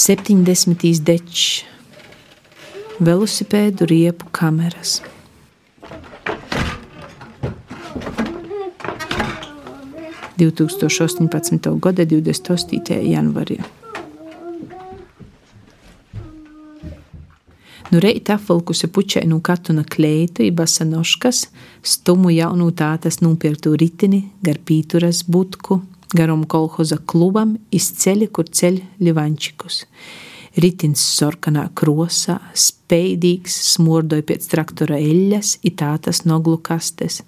70. dečs, velosipēdu riepu kameras. – 2018. gada 28. janvārī. Nu reita apvalkusi pučēnu katuna kleitu, ibasa noškas, stumu jaunu tātas nupirktu ritini, gar pīturas budku, garum kolhoza klubam, izceļi, kur ceļ livančikus. Ritins sorkanā krosā, speidīgs, smordoja pēc traktora eļas, itātas noglu kastes.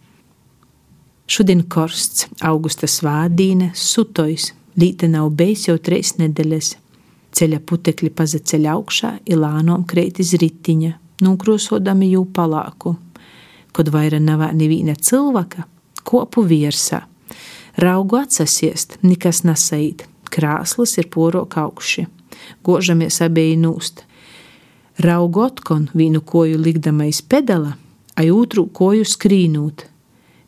Šodien korsts, augusta svādīne, sutojs, līte nav bijis jau treis nedēļas ceļa putekļi pazaceļ augšā, ilānom kreit iz ritiņa, nūkrosodami jū palāku. Kod vaira nav neviena cilvēka, kopu virsā. Raugu atsasiest, nekas nesaīt, krāslas ir porok augši, gožamies abieji nūst. Raugu otkon vienu koju likdamais pedala, ai otru koju skrīnūt.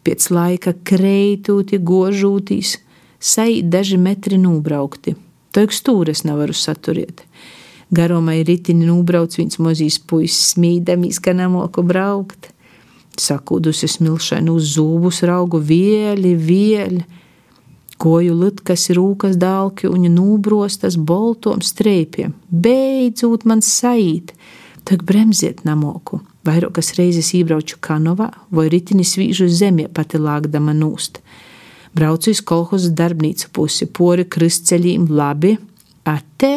Pēc laika kreitūti, gožūtīs, saīt daži metri nūbraukti Toik stūres nevaru saturēt. Garumai ritini nūbrauc viens mozīs puisis smīdamīs, ka nemoku braukt. Sakūdusi smilšainu uz zūbus raugu vieļi, vieļi. Koju litkas rūkas dālki un nūbrostas boltom streipiem. Beidzot man saīt, tak bremziet namoku. Vairākas reizes iebrauču kanovā vai ritini svīžu zemē pati lāgdama nūst braucu uz kolhoza darbnīcu pusi, pori kristceļiem labi, ate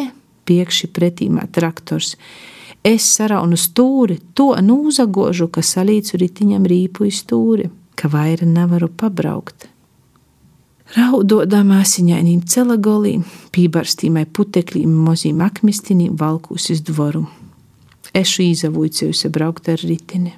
piekši pretīmā traktors. Es saraunu stūri, to nūzagožu, ka salīdzu ritiņam rīpu stūri, ka vaira nevaru pabraukt. Raudodama asiņainīm celagolīm, pībarstīmai putekļiem, mozīm akmistinīm valkūs iz dvoru. Ešu izavūcējusi braukt ar ritini.